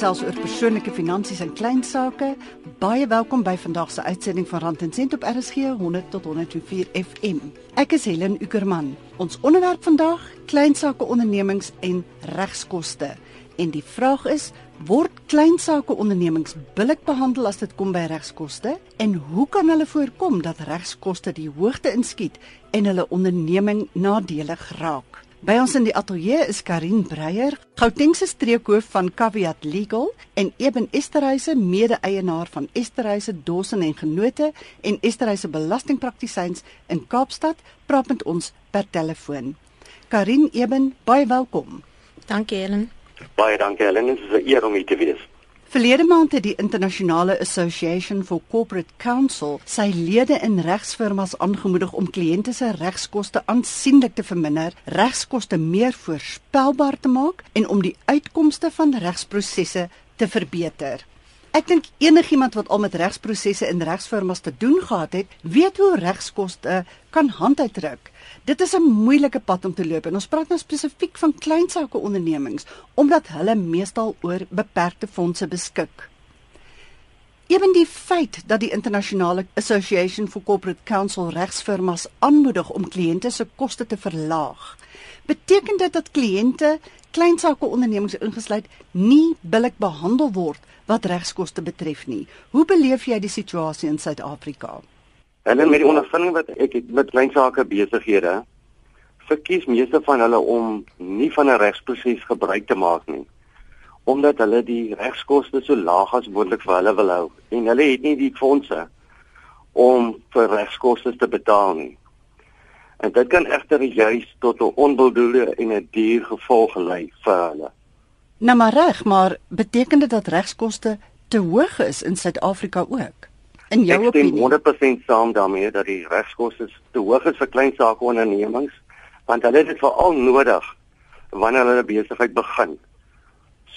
gesels oor persoonlike finansies en klein sake. Baie welkom by vandag se uitsending van Rand en Sent op RSG 100 tot 104 FM. Ek is Helen Ukerman. Ons onderwerp vandag: klein sake ondernemings en regskoste. En die vraag is: word klein sake ondernemings billik behandel as dit kom by regskoste? En hoe kan hulle voorkom dat regskoste die hoogte inskiet en hulle onderneming nadelig raak? By ons in die ateljee is Karin Breyer, Gautengse streekhoof van Caveat Legal en Eben Esterhuise, mede-eienaar van Esterhuise Dossen en Genote en Esterhuise Belastingpraktisyns in Kaapstad, praat met ons per telefoon. Karin Eben, baie welkom. Dankie Helen. Baie dankie Helen, dit is 'n eer om hier te wees. Verlede maand het die Internasionale Association for Corporate Counsel sy lede in regsfirmas aangemoedig om kliënte se regskoste aansienlik te verminder, regskoste meer voorspelbaar te maak en om die uitkomste van regsprosesse te verbeter. Ek dink enigiemand wat al met regsprosesse in regsfirmas te doen gehad het, weet hoe regskoste kan handuitdruk. Dit is 'n moeilike pad om te loop en ons praat nou spesifiek van klein sake ondernemings omdat hulle meestal oor beperkte fondse beskik. Ewen die feit dat die Internasionale Association for Corporate Counsel regsfirmas aanmoedig om kliënte se koste te verlaag, beteken dit dat kliënte klein sake ondernemings ingesluit nie billik behandel word wat regskoste betref nie. Hoe beleef jy die situasie in Suid-Afrika? Hulle met die ondervinding wat ek het met klein sake besighede, verkies meeste van hulle om nie van 'n regsproses gebruik te maak nie omdat hulle die regskoste so laag as moontlik vir hulle wil hou en hulle het nie die fondse om vir regskoste te betaal nie. En dit kan egter juis tot 'n onbedoelde en 'n duur gevolg lei vir hulle. Nou maar reg, maar beteken dit dat regskoste te hoog is in Suid-Afrika ook? In jou ek opinie? Ek stem 100% saam daarmee dat die regskoste te hoog is vir klein sake ondernemings want hulle het dit veral nodig wanneer hulle besigheid begin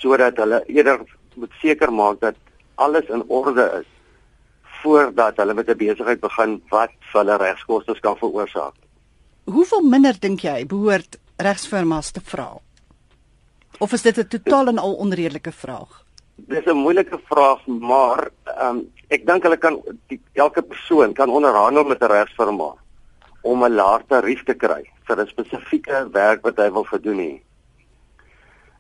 sodat hulle eerder moet seker maak dat alles in orde is voordat hulle met 'n besigheid begin wat vir hulle regskoste kan veroorsaak. Hoeveel minder dink jy behoort regsfirmas te vra? Of is dit 'n totaal en al onredelike vraag? Dis 'n moeilike vraag, maar ehm um, ek dink hulle kan die, elke persoon kan onderhandel met 'n regsfirma om 'n laer tarief te kry vir 'n spesifieke werk wat hy wil gedoen hê.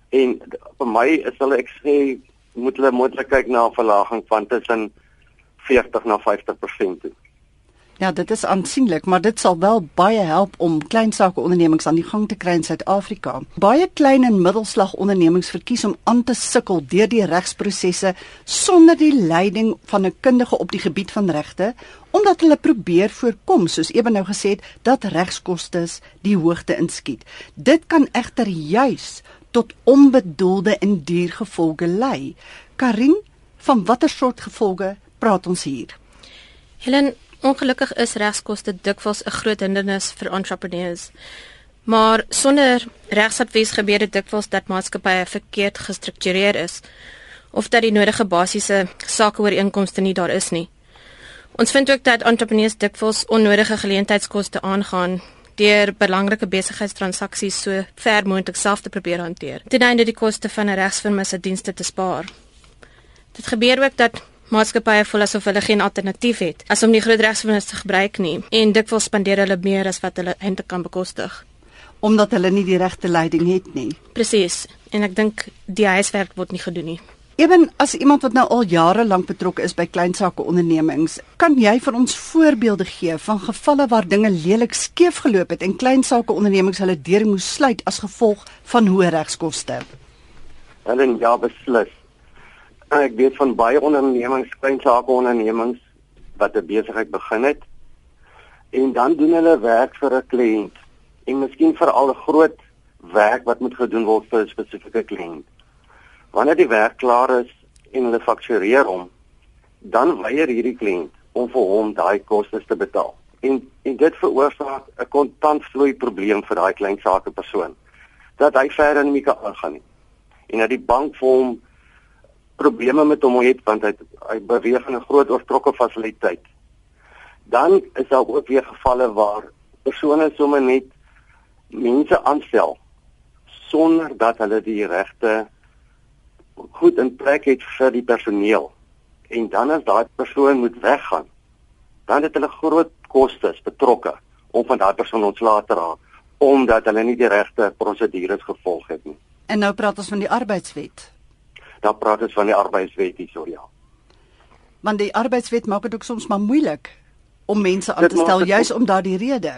En vir my is hulle ek sê moet hulle moontlik kyk na 'n verlaging van tussen 40 na 50% toe. Ja, dit is aansienlik, maar dit sal wel baie help om klein sake ondernemings aan die gang te kry in Suid-Afrika. Baie klein en middelslag ondernemings verkies om aan te sukkel deur die regsprosesse sonder die leiding van 'n kundige op die gebied van regte, omdat hulle probeer voorkom, soos ewen nou gesê het, dat regskoste die hoogte inskiet. Dit kan egter juis tot onbedoelde en duur gevolge lei. Karin, van watter soort gevolge praat ons hier? Helen, Ongelukkig is regskoste dikwels 'n groot hindernis vir entrepreneurs. Maar sonder regsadvies gebeur dit dikwels dat maatskappye verkeerd gestruktureer is of dat die nodige basiese sakeooreenkomste nie daar is nie. Ons vind ook dat entrepreneurs dikwels onnodige geleentheidskoste aangaan deur belangrike besigheidstransaksies so ver moontlik self te probeer hanteer. Ten einde die koste van 'n regsfirma se dienste te spaar. Dit gebeur ook dat maatskappye voel asof hulle geen alternatief het as om die groot regsvernis te gebruik nie en dikwels spandeer hulle meer as wat hulle eintlik kan bekostig omdat hulle nie die regte leiding het nie. Presies. En ek dink die huiswerk word nie gedoen nie. Ewen as iemand wat nou al jare lank betrokke is by klein sake ondernemings, kan jy vir ons voorbeelde gee van gevalle waar dinge lelik skeef geloop het en klein sake ondernemings hulle deur moes sluit as gevolg van hoë regskoste? Hulle ja beslis. Ek weet van baie ondernemings, klein sake ondernemings wat 'n besigheid begin het en dan doen hulle werk vir 'n kliënt en miskien vir al 'n groot werk wat moet gedoen word vir 'n spesifieke kliënt. Wanneer die werk klaar is en hulle faktureer hom, dan weier hierdie kliënt om vir hom daai kostes te betaal. En en dit veroorsaak 'n kontantvloei probleem vir daai klein sake persoon dat hy verder nie kan aangaan nie. En dat die bank vir hom probleme met hom het want hy hy beweeg in 'n groot oortrokke fasiliteit. Dan is daar ook weer gevalle waar persone sommer net mense aanstel sonder dat hulle die regte goed in plek het vir die personeel en dan as daai persoon moet weggaan, dan het hulle groot kostes betrokke om van daai persoon ontslae te raak omdat hulle nie die regte prosedures gevolg het nie. En nou praat ons van die arbeidswet. Dan praat ons van die arbeidswet hierso ja. Want die arbeidswet maak dit ook soms maar moeilik om mense aan te stel juis om daardie rede.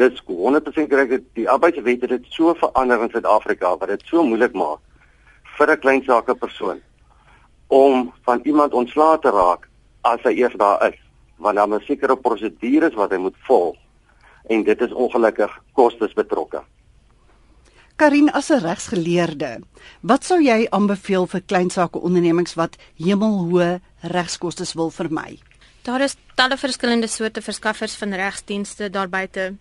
Dit is 100% reg dat die arbeidswet dit so verander in Suid-Afrika wat dit so moeilik maak vir 'n klein sake persoon om van iemand ontslae te raak as hy eers daar is, want daar is sekere prosedures wat hy moet volg en dit is ongelukkig kostes betrokke. Karin as 'n regsgeleerde, wat sou jy aanbeveel vir klein sake ondernemings wat hemelhoë regskoste wil vermy? Daar is talle verskillende soorte verskaffers van regsdienste daar buite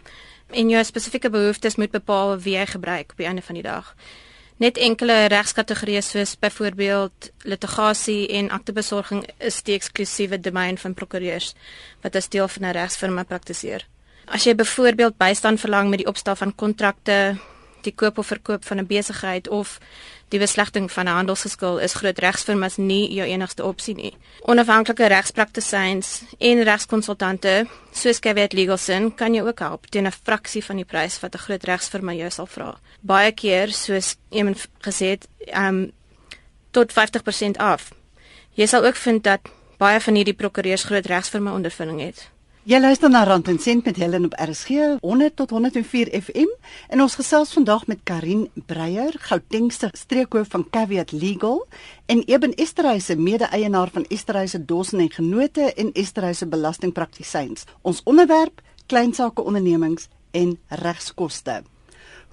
en jou spesifieke behoeftes moet bepaal wie jy gebruik op die einde van die dag. Net enkele regskategorieë soos byvoorbeeld litigasie en aktebesorging is die eksklusiewe domein van prokureurs wat as deel van 'n regsfirma praktiseer. As jy byvoorbeeld bystand verlang met die opstel van kontrakte, die koop of verkoop van 'n besigheid of die beslegting van 'n handelsgeskil is groot regsfirmas nie jou enigste opsie nie. Onafhanklike regspraktisyns en regskonsultante soos Caveat Legalsin kan jou ook help teen 'n fraksie van die prys wat 'n groot regsfirma jou sal vra. Baie keer soos iemand gesê het, um tot 50% af. Jy sal ook vind dat baie van hierdie prokureurs groot regsfirma ondervinding het. Jy luister na Rand en Sent met Helen op RSG 100 tot 104 FM en ons gesels vandag met Karin Breyer, Gautengse streekhoof van Caveat Legal en Eben Esterhuise, mede-eienaar van Esterhuise Dossen en Genote en Esterhuise Belastingpraktisyns. Ons onderwerp: klein sake ondernemings en regskoste.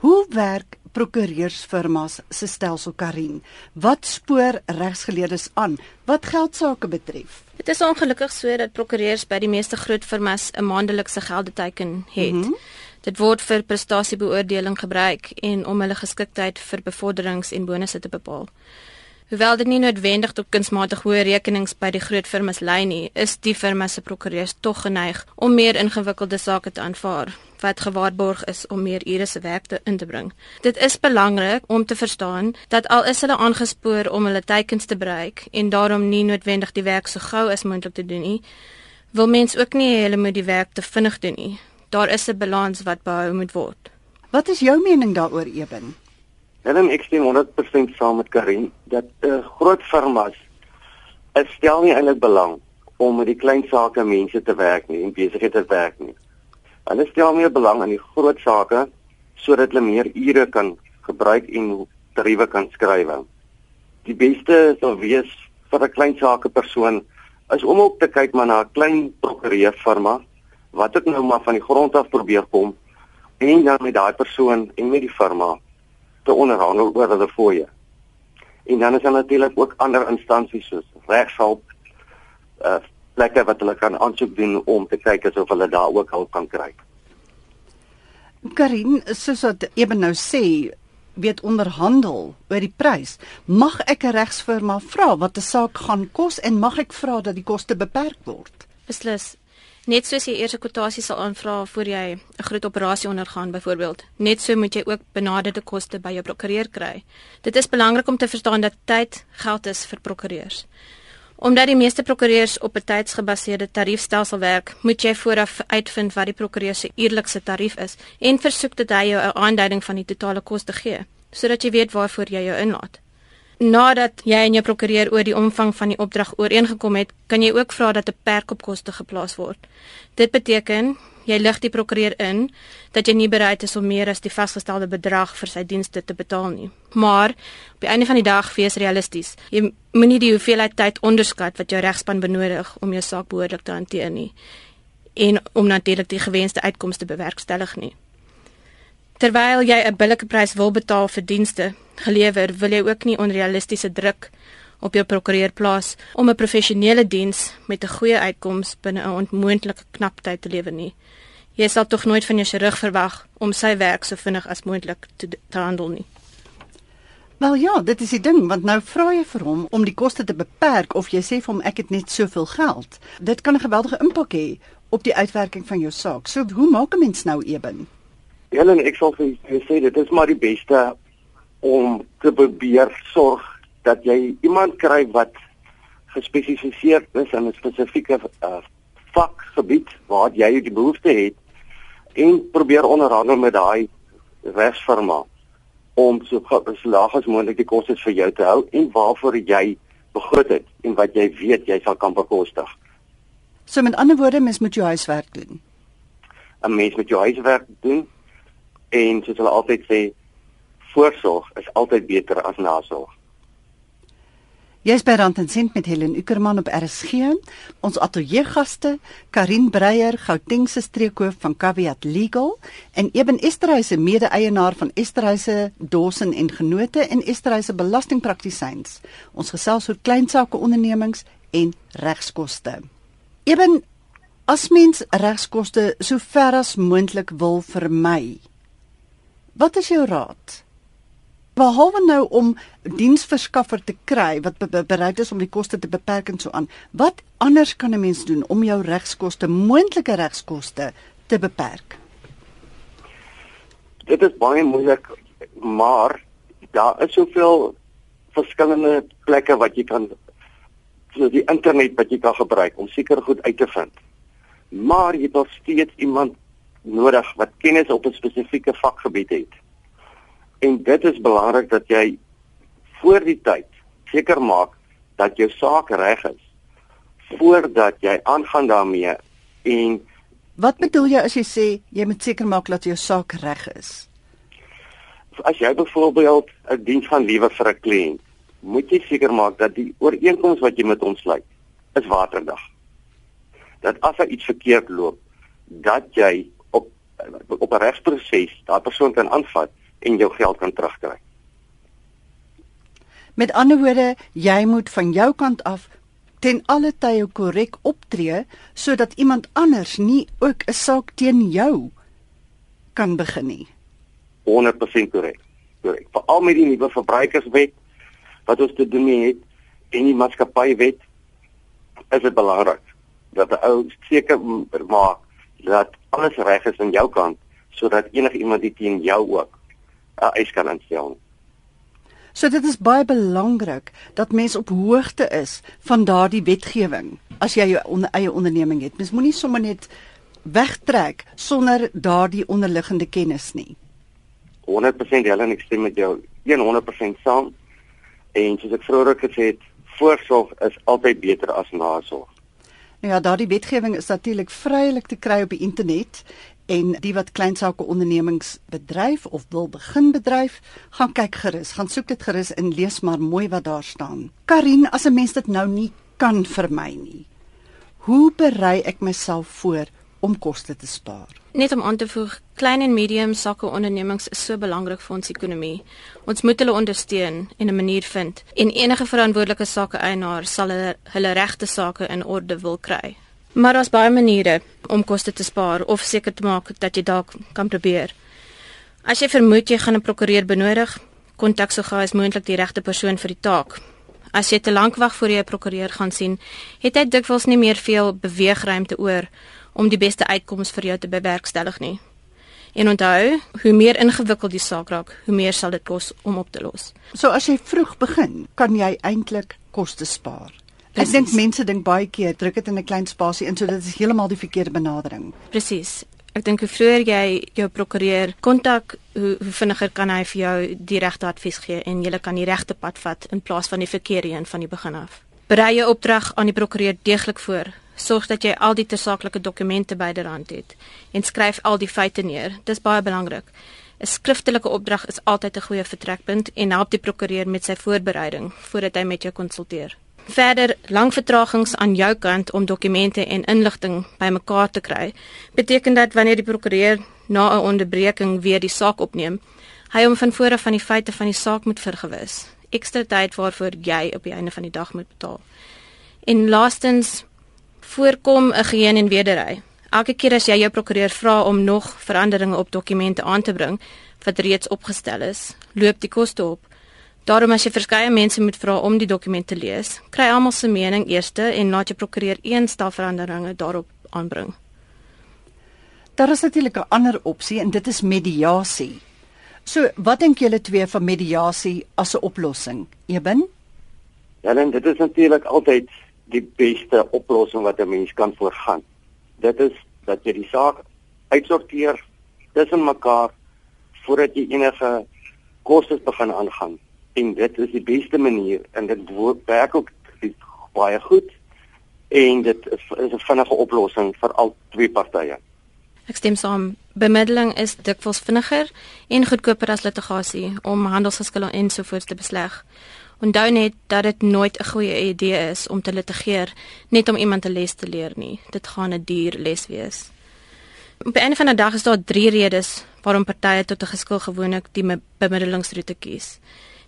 Hoe werk prokureursfirmas se stelsel Karin? Wat spoor regsgeleerdes aan wat geldsaake betref? Dit is ongelukkig so dat prokureurs by die meeste groot firmas 'n maandelikse geldeteken het. Mm -hmm. Dit word vir prestasiebeoordeling gebruik en om hulle geskiktheid vir bevorderings en bonusse te bepaal. Hoewel dit nie noodwendig tot kunsmatig hoë rekenings by die groot firmas lei nie, is die firma se prokureurs tog geneig om meer ingewikkelde sake te aanvaar wat gewaarborg is om meer ure se werk te in te bring. Dit is belangrik om te verstaan dat al is hulle aangespoor om hulle teikens te bereik en daarom nie noodwendig die werk so gou as moontlik te doen nie, wil mens ook nie hulle moet die werk te vinnig doen nie. Daar is 'n balans wat behou moet word. Wat is jou mening daaroor, Eben? Helen ek stem 100% saam met Karin dat 'n uh, groot firmas is stel nie eintlik belang om met die klein sake mense te werk nie en besigheid te werk nie. Hulle stel meer belang aan die groot sake sodat hulle meer ure kan gebruik en tariewe kan skryf. Die beste sou wees vir 'n klein sake persoon is om op te kyk maar na 'n klein prokureurfirma wat ek nou maar van die grond af probeer kom en dan met daai persoon en met die firma te onderhandel oor hulle fooie. En dan is daar natuurlik ook ander instansies soos regshulp uh plekke wat hulle kan aansoek doen om te kyk asof hulle daar ook hulp kan kry. Karin, soos wat Eben nou sê, weet onderhandel oor die prys. Mag ek 'n regsfirma vra wat 'n saak gaan kos en mag ek vra dat die koste beperk word? Beslis. Net soos jy eers 'n kwotasie sal aanvra voor jy 'n groot operasie ondergaan byvoorbeeld, net so moet jy ook benaderde koste by jou prokureur kry. Dit is belangrik om te verstaan dat tyd geld is vir prokureurs. Omdat die meeste prokureurs op 'n tydsgebaseerde tariefstelsel werk, moet jy vooraf uitvind wat die prokureur se eerlikste tarief is en versoek dat hy jou 'n aanduiding van die totale koste gee, sodat jy weet waarvoor jy jou inlaat. Nadat jy en jou prokureur oor die omvang van die opdrag ooreengekom het, kan jy ook vra dat 'n perk op koste geplaas word. Dit beteken jy lig die prokureur in dat jy nie bereid is om meer as die vasgestelde bedrag vir sy dienste te betaal nie. Maar op die einde van die dag wees realisties. Jy moenie die hoeveelheid tyd onderskat wat jou regspan benodig om jou saak behoorlik te hanteer nie en om natuurlik die gewenste uitkomste te bewerkstellig nie. Terwyl jy 'n billike prys wil betaal vir dienste gelewer, wil jy ook nie onrealistiese druk op jou prokureur plaas om 'n professionele diens met 'n goeie uitkoms binne 'n onmoontlike knap tyd te lewer nie. Jy sal tog nooit van jou chirurg verwag om sy werk so vinnig as moontlik te, te handel nie. Wel ja, dit is die ding, want nou vra jy vir hom om die koste te beperk of jy sê vir hom ek het net soveel geld. Dit kan 'n geweldige impak hê op die uitwerking van jou saak. So hoe maak 'n mens nou eben? Helen, ek sal vir jou sê dit is maar die beste om te probeer sorg dat jy iemand kry wat gespesialiseer is in 'n spesifieke uh, vakgebied waar jy die behoefte het en probeer onderhandel met daai regsfirma om so, so laag as moontlik die kostes vir jou te hou en waarvoor jy begroot het en wat jy weet jy sal kan bekostig. So met ander woorde, mens moet jou huiswerk doen. 'n Mens moet jou huiswerk doen en soos hulle altyd sê, voorsorg is altyd beter as nasorg. Jy's by Rand en Sent met Helen Ukerman op RSG. Ons ateljeegaste, Karin Breyer, Gautengse streekhoof van Caveat Legal en Eben Esterhuise, mede-eienaar van Esterhuise Dawson en Genote en Esterhuise Belastingpraktisyns. Ons gesels oor klein sake ondernemings en regskoste. Eben, as mens regskoste so ver as moontlik wil vermy, wat is jou raad? Behalwe nou om diensverskaffer te kry wat be bereid is om die koste te beperk en so aan, wat anders kan 'n mens doen om jou regskoste, moontlike regskoste te beperk? Dit is baie moeilik, maar daar is soveel verskillende plekke wat jy kan soos die internet wat jy kan gebruik om seker goed uit te vind. Maar jy het nog steeds iemand nodig wat kennis op 'n spesifieke vakgebied het En dit is belangrik dat jy voor die tyd seker maak dat jou saak reg is voordat jy aangaan daarmee en Wat bedoel jy as jy sê jy moet seker maak dat jou saak reg is? As jy byvoorbeeld 'n diens gaan lewer vir 'n kliënt, moet jy seker maak dat die ooreenkoms wat jy met hom sluit, is waterdig. Dat as daar iets verkeerd loop, dat jy op op 'n regsproses daardie persoon kan aanvat en jou geld kan terugkry. Met ander woorde, jy moet van jou kant af ten alle tye korrek optree sodat iemand anders nie ook 'n saak teen jou kan begin nie. 100% korrek. Korrek. Veral met die nuwe verbruikerswet wat ons te doen het en die maatskappywet is dit belangrik dat die ou seker maak dat alles reg is aan jou kant sodat enige iemand die teen jou ook 'n eis kan instel. So dit is baie belangrik dat mens op hoogte is van daardie wetgewing as jy jou onder, eie onderneming het. Mens moenie sommer net wegtrek sonder daardie onderliggende kennis nie. 100% Helen, ek stem met jou 100% saam. En soos ek vroeër gesê het, voorsorg is altyd beter as nasorg. Nou ja, daardie wetgewing is natuurlik vrylik te kry op die internet en die wat klein sake ondernemings bedryf of wil begin bedryf, gaan kyk gerus, gaan soek dit gerus en lees maar mooi wat daar staan. Karin, as 'n mens dit nou nie kan vermy nie. Hoe berei ek myself voor om koste te spaar? Net om aan te voeg, klein en medium sake ondernemings is so belangrik vir ons ekonomie. Ons moet hulle ondersteun en 'n manier vind en enige verantwoordelike sake eienaar sal hulle, hulle regte sake in orde wil kry. Maar daar's baie maniere om koste te spaar of seker te maak dat jy dalk kan probeer. As jy vermoed jy gaan 'n prokureur benodig, kontak so gou as moontlik die regte persoon vir die taak. As jy te lank wag voor jy 'n prokureur gaan sien, het jy dikwels nie meer veel beweegruimte oor om die beste uitkoms vir jou te bewerkstellig nie. En onthou, hoe meer ingewikkeld die saak raak, hoe meer sal dit kos om op te los. So as jy vroeg begin, kan jy eintlik koste spaar. Ek dink mense dink baie keer druk dit in 'n klein spasie in so dit is heeltemal die verkeerde benadering. Presies. Ek dink hoe vroeër jy jou prokureur kontak, hoe, hoe vinniger kan hy vir jou die regte advies gee en jy kan die regte pad vat in plaas van die verkeerde een van die begin af. Berei jou opdrag aan die prokureur deeglik voor. Sorg dat jy al die tersaaklike dokumente byderhand het en skryf al die feite neer. Dis baie belangrik. 'n Skriftelike opdrag is altyd 'n goeie vertrekpunt en help die prokureur met sy voorbereiding voordat hy met jou konsulteer verder lang vertragings aan jou kant om dokumente en inligting bymekaar te kry, beteken dat wanneer die prokureur na 'n onderbreking weer die saak opneem, hy hom van voor af van die feite van die saak moet vergewis. Ekstra tyd waarvoor jy op die einde van die dag moet betaal. En laastens voorkom 'n geheen en wederry. Elke keer as jy jou prokureur vra om nog veranderinge op dokumente aan te bring wat reeds opgestel is, loop die koste op. Daarom as jy verskeie mense moet vra om die dokument te lees, kry almal se mening eers en laat jy prokureur een stel veranderinge daarop aanbring. Daar is natuurlik 'n ander opsie en dit is mediasie. So, wat dink julle twee van mediasie as 'n oplossing? Eben? Ja, en dit is natuurlik altyd die beste oplossing wat 'n mens kan voorgaan. Dit is dat jy die saak uitsorteer tussen mekaar voordat jy enige kostes begin aangaan. En dit is die beste manier en dit werk ook baie goed en dit is, 'n vinnige oplossing vir al twee partye. Ek stem saam. Bemiddeling is dikwels vinniger en goedkoper as litigasie om handelsgeskille en so voort te besleg. Onthou net dat dit nooit 'n goeie idee is om te litigeer net om iemand 'n les te leer nie. Dit gaan 'n duur les wees. Op 'n einde van die dag is daar drie redes waarom partye tot 'n geskil gewoonlik die bemiddelingsroete kies.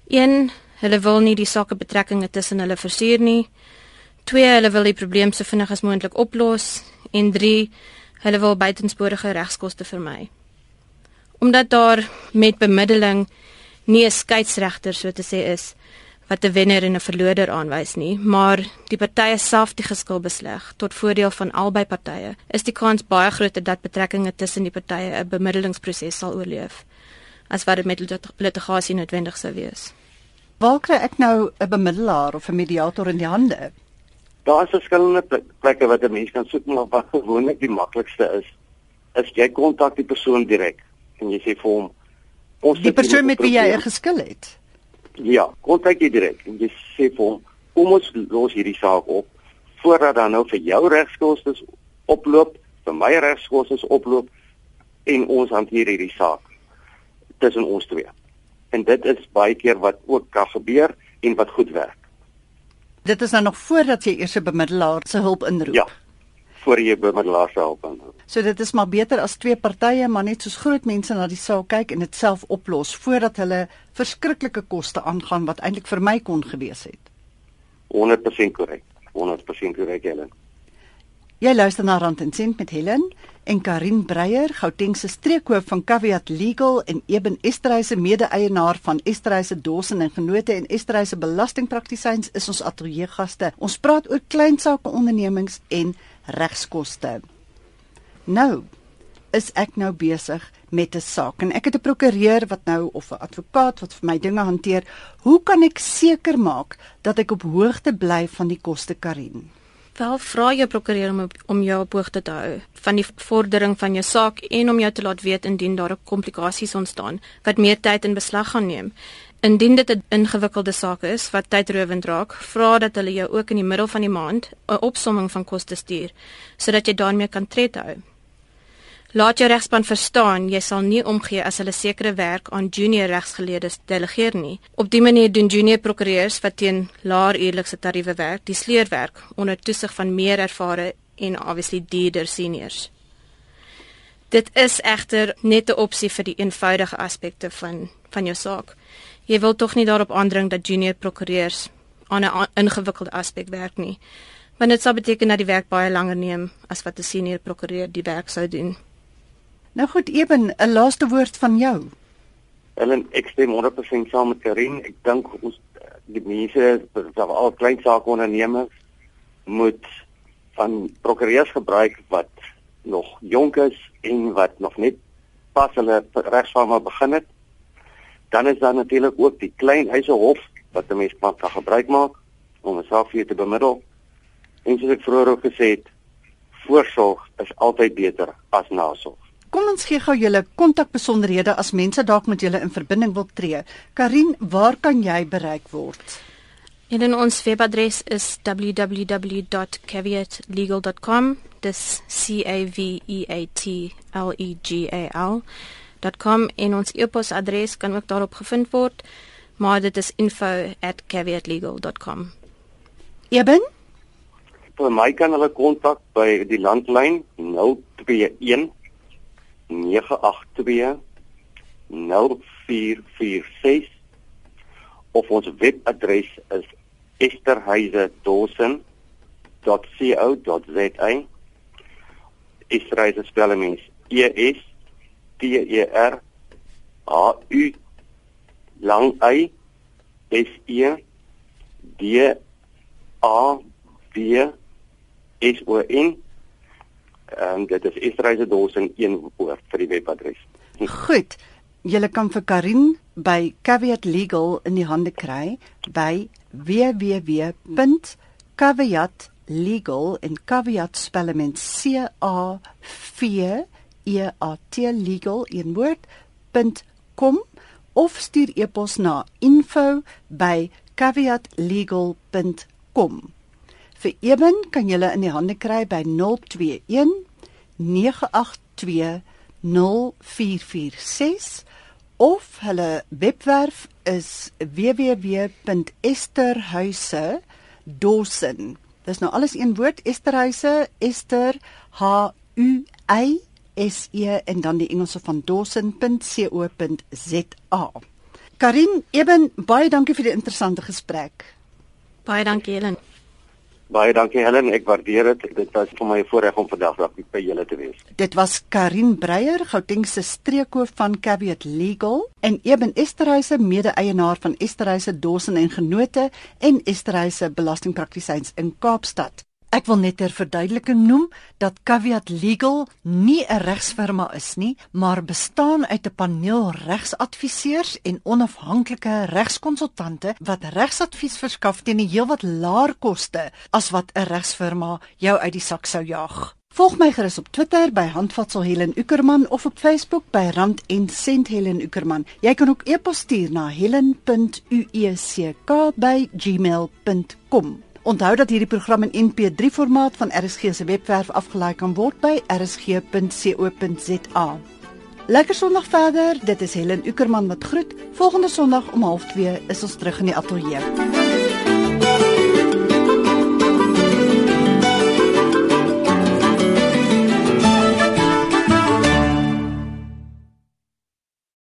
1. Hulle wil nie die sake betrekkinge tussen hulle versuur nie. 2. Hulle wil die probleem so vinnig as moontlik oplos en 3. Hulle wil buitensporige regskoste vermy. Omdat daar met bemiddeling nie 'n skeieregter so te sê is wat 'n wenner en 'n verloder aanwys nie, maar die partye self die geskil besleg tot voordeel van albei partye, is die kans baie groter dat betrekkinge tussen die partye 'n bemiddelingsproses sal oorleef as wat dit met litigasie noodwendig sou wees. Waar kry ek nou 'n bemiddelaar of 'n mediator in die hande? Daar is verskillende plekke wat 'n mens kan soek, maar wat gewoonlik die maklikste is, is jy kontak die persoon direk en jy sê vir hom ons die persoon met wie jy 'n geskil het. Ja, kontak jy direk en jy sê vir hom kom ons los hierdie saak op voordat dan nou vir jou regskoste oploop, vir my regskoste oploop en ons hanteer hierdie saak tussen ons twee. En dit is baie keer wat ook kan gebeur en wat goed werk. Dit is nou nog voordat jy eers 'n bemiddelaar se hulp inroep. Ja. Voor jy bemiddelaar se hulp inroep. So dit is maar beter as twee partye maar net soos groot mense na die saak kyk en dit self oplos voordat hulle verskriklike koste aangaan wat eintlik vir my kon gewees het. 100% korrek. 100% korrek, Helen. Jy luister na Rand en Sent met Helen en Karin Breyer, Gauteng se streekhoof van Caveat Legal en Eben Esterhuise mede-eienaar van Esterhuise Dawson en Genote en Esterhuise Belastingpraktisyns is ons ateljeegaste. Ons praat oor klein sake ondernemings en regskoste. Nou is ek nou besig met 'n saak en ek het 'n prokureur wat nou of 'n advokaat wat vir my dinge hanteer. Hoe kan ek seker maak dat ek op hoogte bly van die koste Karin? Wel vra jou prokureur om om jou op hoogte te hou van die vordering van jou saak en om jou te laat weet indien daar komplikasies ontstaan wat meer tyd in beslag gaan neem. Indien dit 'n ingewikkelde saak is wat tydrowend raak, vra dat hulle jou ook in die middel van die maand 'n opsomming van koste stuur sodat jy daarmee kan tred hou. Laat jou regspan verstaan jy sal nie omgee as hulle sekere werk aan junior regsgeleerdes delegeer nie. Op dië manier doen junior prokureurs wat teen laer eerlikse tariewe werk, die sleurwerk onder toesig van meer ervare en obviously duurder seniors. Dit is egter net 'n opsie vir die eenvoudige aspekte van van jou saak. Jy wil tog nie daarop aandring dat junior prokureurs aan 'n ingewikkelde aspek werk nie. Want dit sou beteken dat die werk baie langer neem as wat 'n senior prokureur die werk sou doen. Nou goed, Eben, 'n laaste woord van jou. Ellen, ek stem 100% saam met Karin. Ek dink ons die mense, veral al klein sake ondernemers moet van prokureurs gebruik wat nog jonk is en wat nog net pas hulle regsfirma begin het. Dan is daar natuurlik ook die klein huise hof wat 'n mens kan gebruik maak om saak vir te bemiddel. En soos ek vroeër ook gesê het, voorsorg is altyd beter as nasorg. Kom ons gee gou julle kontakbesonderhede as mense dalk met julle in verbinding wil tree. Karin, waar kan jy bereik word? En ons webadres is www.caveatlegal.com. Dis C A V E A T L E G A L.com en ons e-posadres kan ook daarop gevind word, maar dit is info@caveatlegal.com. Eben? Vir my kan hulle kontak by die landlyn 021 0891-982-0446 of ons webadres is esterhuise.co.za Esterhuise spel mens E S T E R H U lang Y S E D A W S O N Ehm um, dit is Esterhuise Dors in een woord vir die webadres. Goed. Julle kan vir Karin by Caveat Legal in die hande kry by www.caveatlegal en caveat spel met C A V E A T legal in word.com of stuur e-pos na info@caveatlegal.com. Vir Eben kan jy in die hande kry by 021 982 0446 of hulle webwerf is www.esterhuise.dawson. Dis nou alles een woord Esterhuise, Ester H U I S E en dan die Engelse van dawson.co.za. Karin, eben baie dankie vir die interessante gesprek. Baie dankie Helen. Baie dankie Helen, ek waardeer dit. Dit was vir my 'n voorreg om vandag by julle te wees. Dit was Karin Breyer, Gauteng se streekhoof van Caveat Legal en Eben Esterhuise, mede-eienaar van Esterhuise Dawson en Genote en Esterhuise Belastingpraktisyns in Kaapstad. Ek wil net ter verduideliking noem dat Caveat Legal nie 'n regsfirma is nie, maar bestaan uit 'n paneel regsadviseurs en onafhanklike regskonsultante wat regsadvies verskaf teen 'n heelwat laer koste as wat 'n regsfirma jou uit die sak sou jaag. Volg my gerus op Twitter by Handvatsel Helen Ukerman of op Facebook by Rand en Sent Helen Ukerman. Jy kan ook e-pos stuur na helen.uecka@gmail.com. Onthou dat hierdie program in MP3 formaat van RSG se webwerf afgelaai kan word by rsg.co.za. Lekker Sondag verder. Dit is Helen Ukerman wat groet. Volgende Sondag om 12:30 is ons terug in die ateljee.